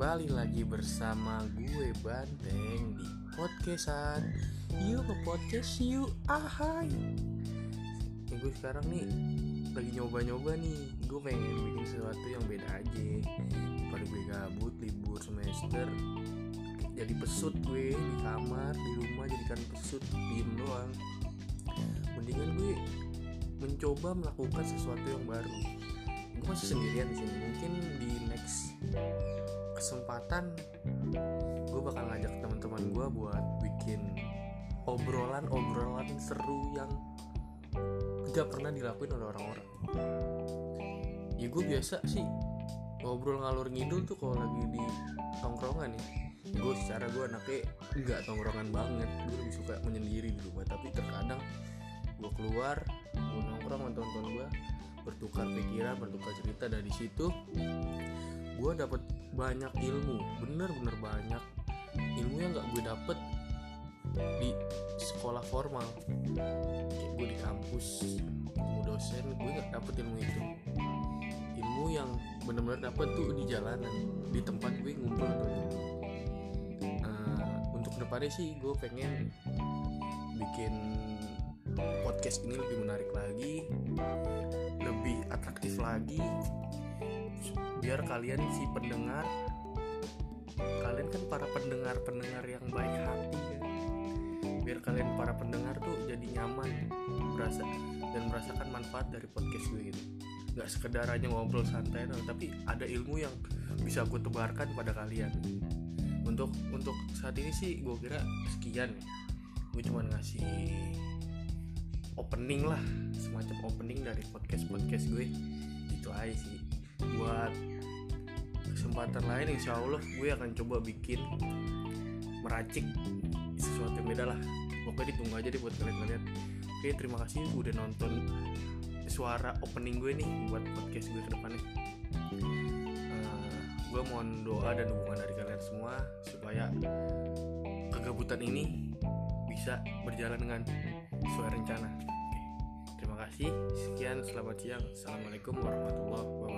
Kembali lagi bersama gue Banteng di podcastan. Yuk ke podcast yuk. Ahai. Ya, Gue sekarang nih lagi nyoba-nyoba nih. Gue pengen bikin sesuatu yang beda aja. Pada gue gabut libur semester. Jadi pesut gue di kamar di rumah jadikan pesut diem doang. Mendingan gue mencoba melakukan sesuatu yang baru. Gue masih sendirian di sini. Mungkin di kesempatan gue bakal ngajak teman-teman gue buat bikin obrolan-obrolan seru yang gak pernah dilakuin oleh orang-orang. Ya gue biasa sih ngobrol ngalur ngidul tuh kalau lagi di tongkrongan nih gue secara gue anaknya nggak tongkrongan banget gue lebih suka menyendiri di rumah. Tapi terkadang gue keluar gue nongkrong sama teman-teman gue bertukar pikiran bertukar cerita. Dari situ gue dapet banyak ilmu bener-bener banyak ilmu yang gak gue dapet di sekolah formal. Kayak gue di kampus ketemu dosen gue gak dapet ilmu itu. Ilmu yang bener-bener dapet tuh di jalanan di tempat gue ngumpul. Uh, untuk depannya sih gue pengen bikin podcast ini lebih menarik lagi lebih atraktif lagi biar kalian si pendengar kalian kan para pendengar pendengar yang baik hati kan biar kalian para pendengar tuh jadi nyaman merasa dan merasakan manfaat dari podcast gue gitu nggak sekedar hanya ngobrol santai tapi ada ilmu yang bisa gue tebarkan pada kalian. Untuk untuk saat ini sih gue kira sekian. Gue cuma ngasih opening lah semacam opening dari podcast podcast gue. Itu aja sih. Buat kesempatan lain insya Allah gue akan coba bikin meracik sesuatu yang beda lah. Pokoknya ditunggu aja deh buat kalian-kalian. Oke terima kasih udah nonton suara opening gue nih buat podcast gue ke depannya. Uh, gue mohon doa dan dukungan dari kalian semua supaya kegabutan ini bisa berjalan dengan sesuai rencana. Oke, terima kasih. Sekian selamat siang. Assalamualaikum warahmatullahi wabarakatuh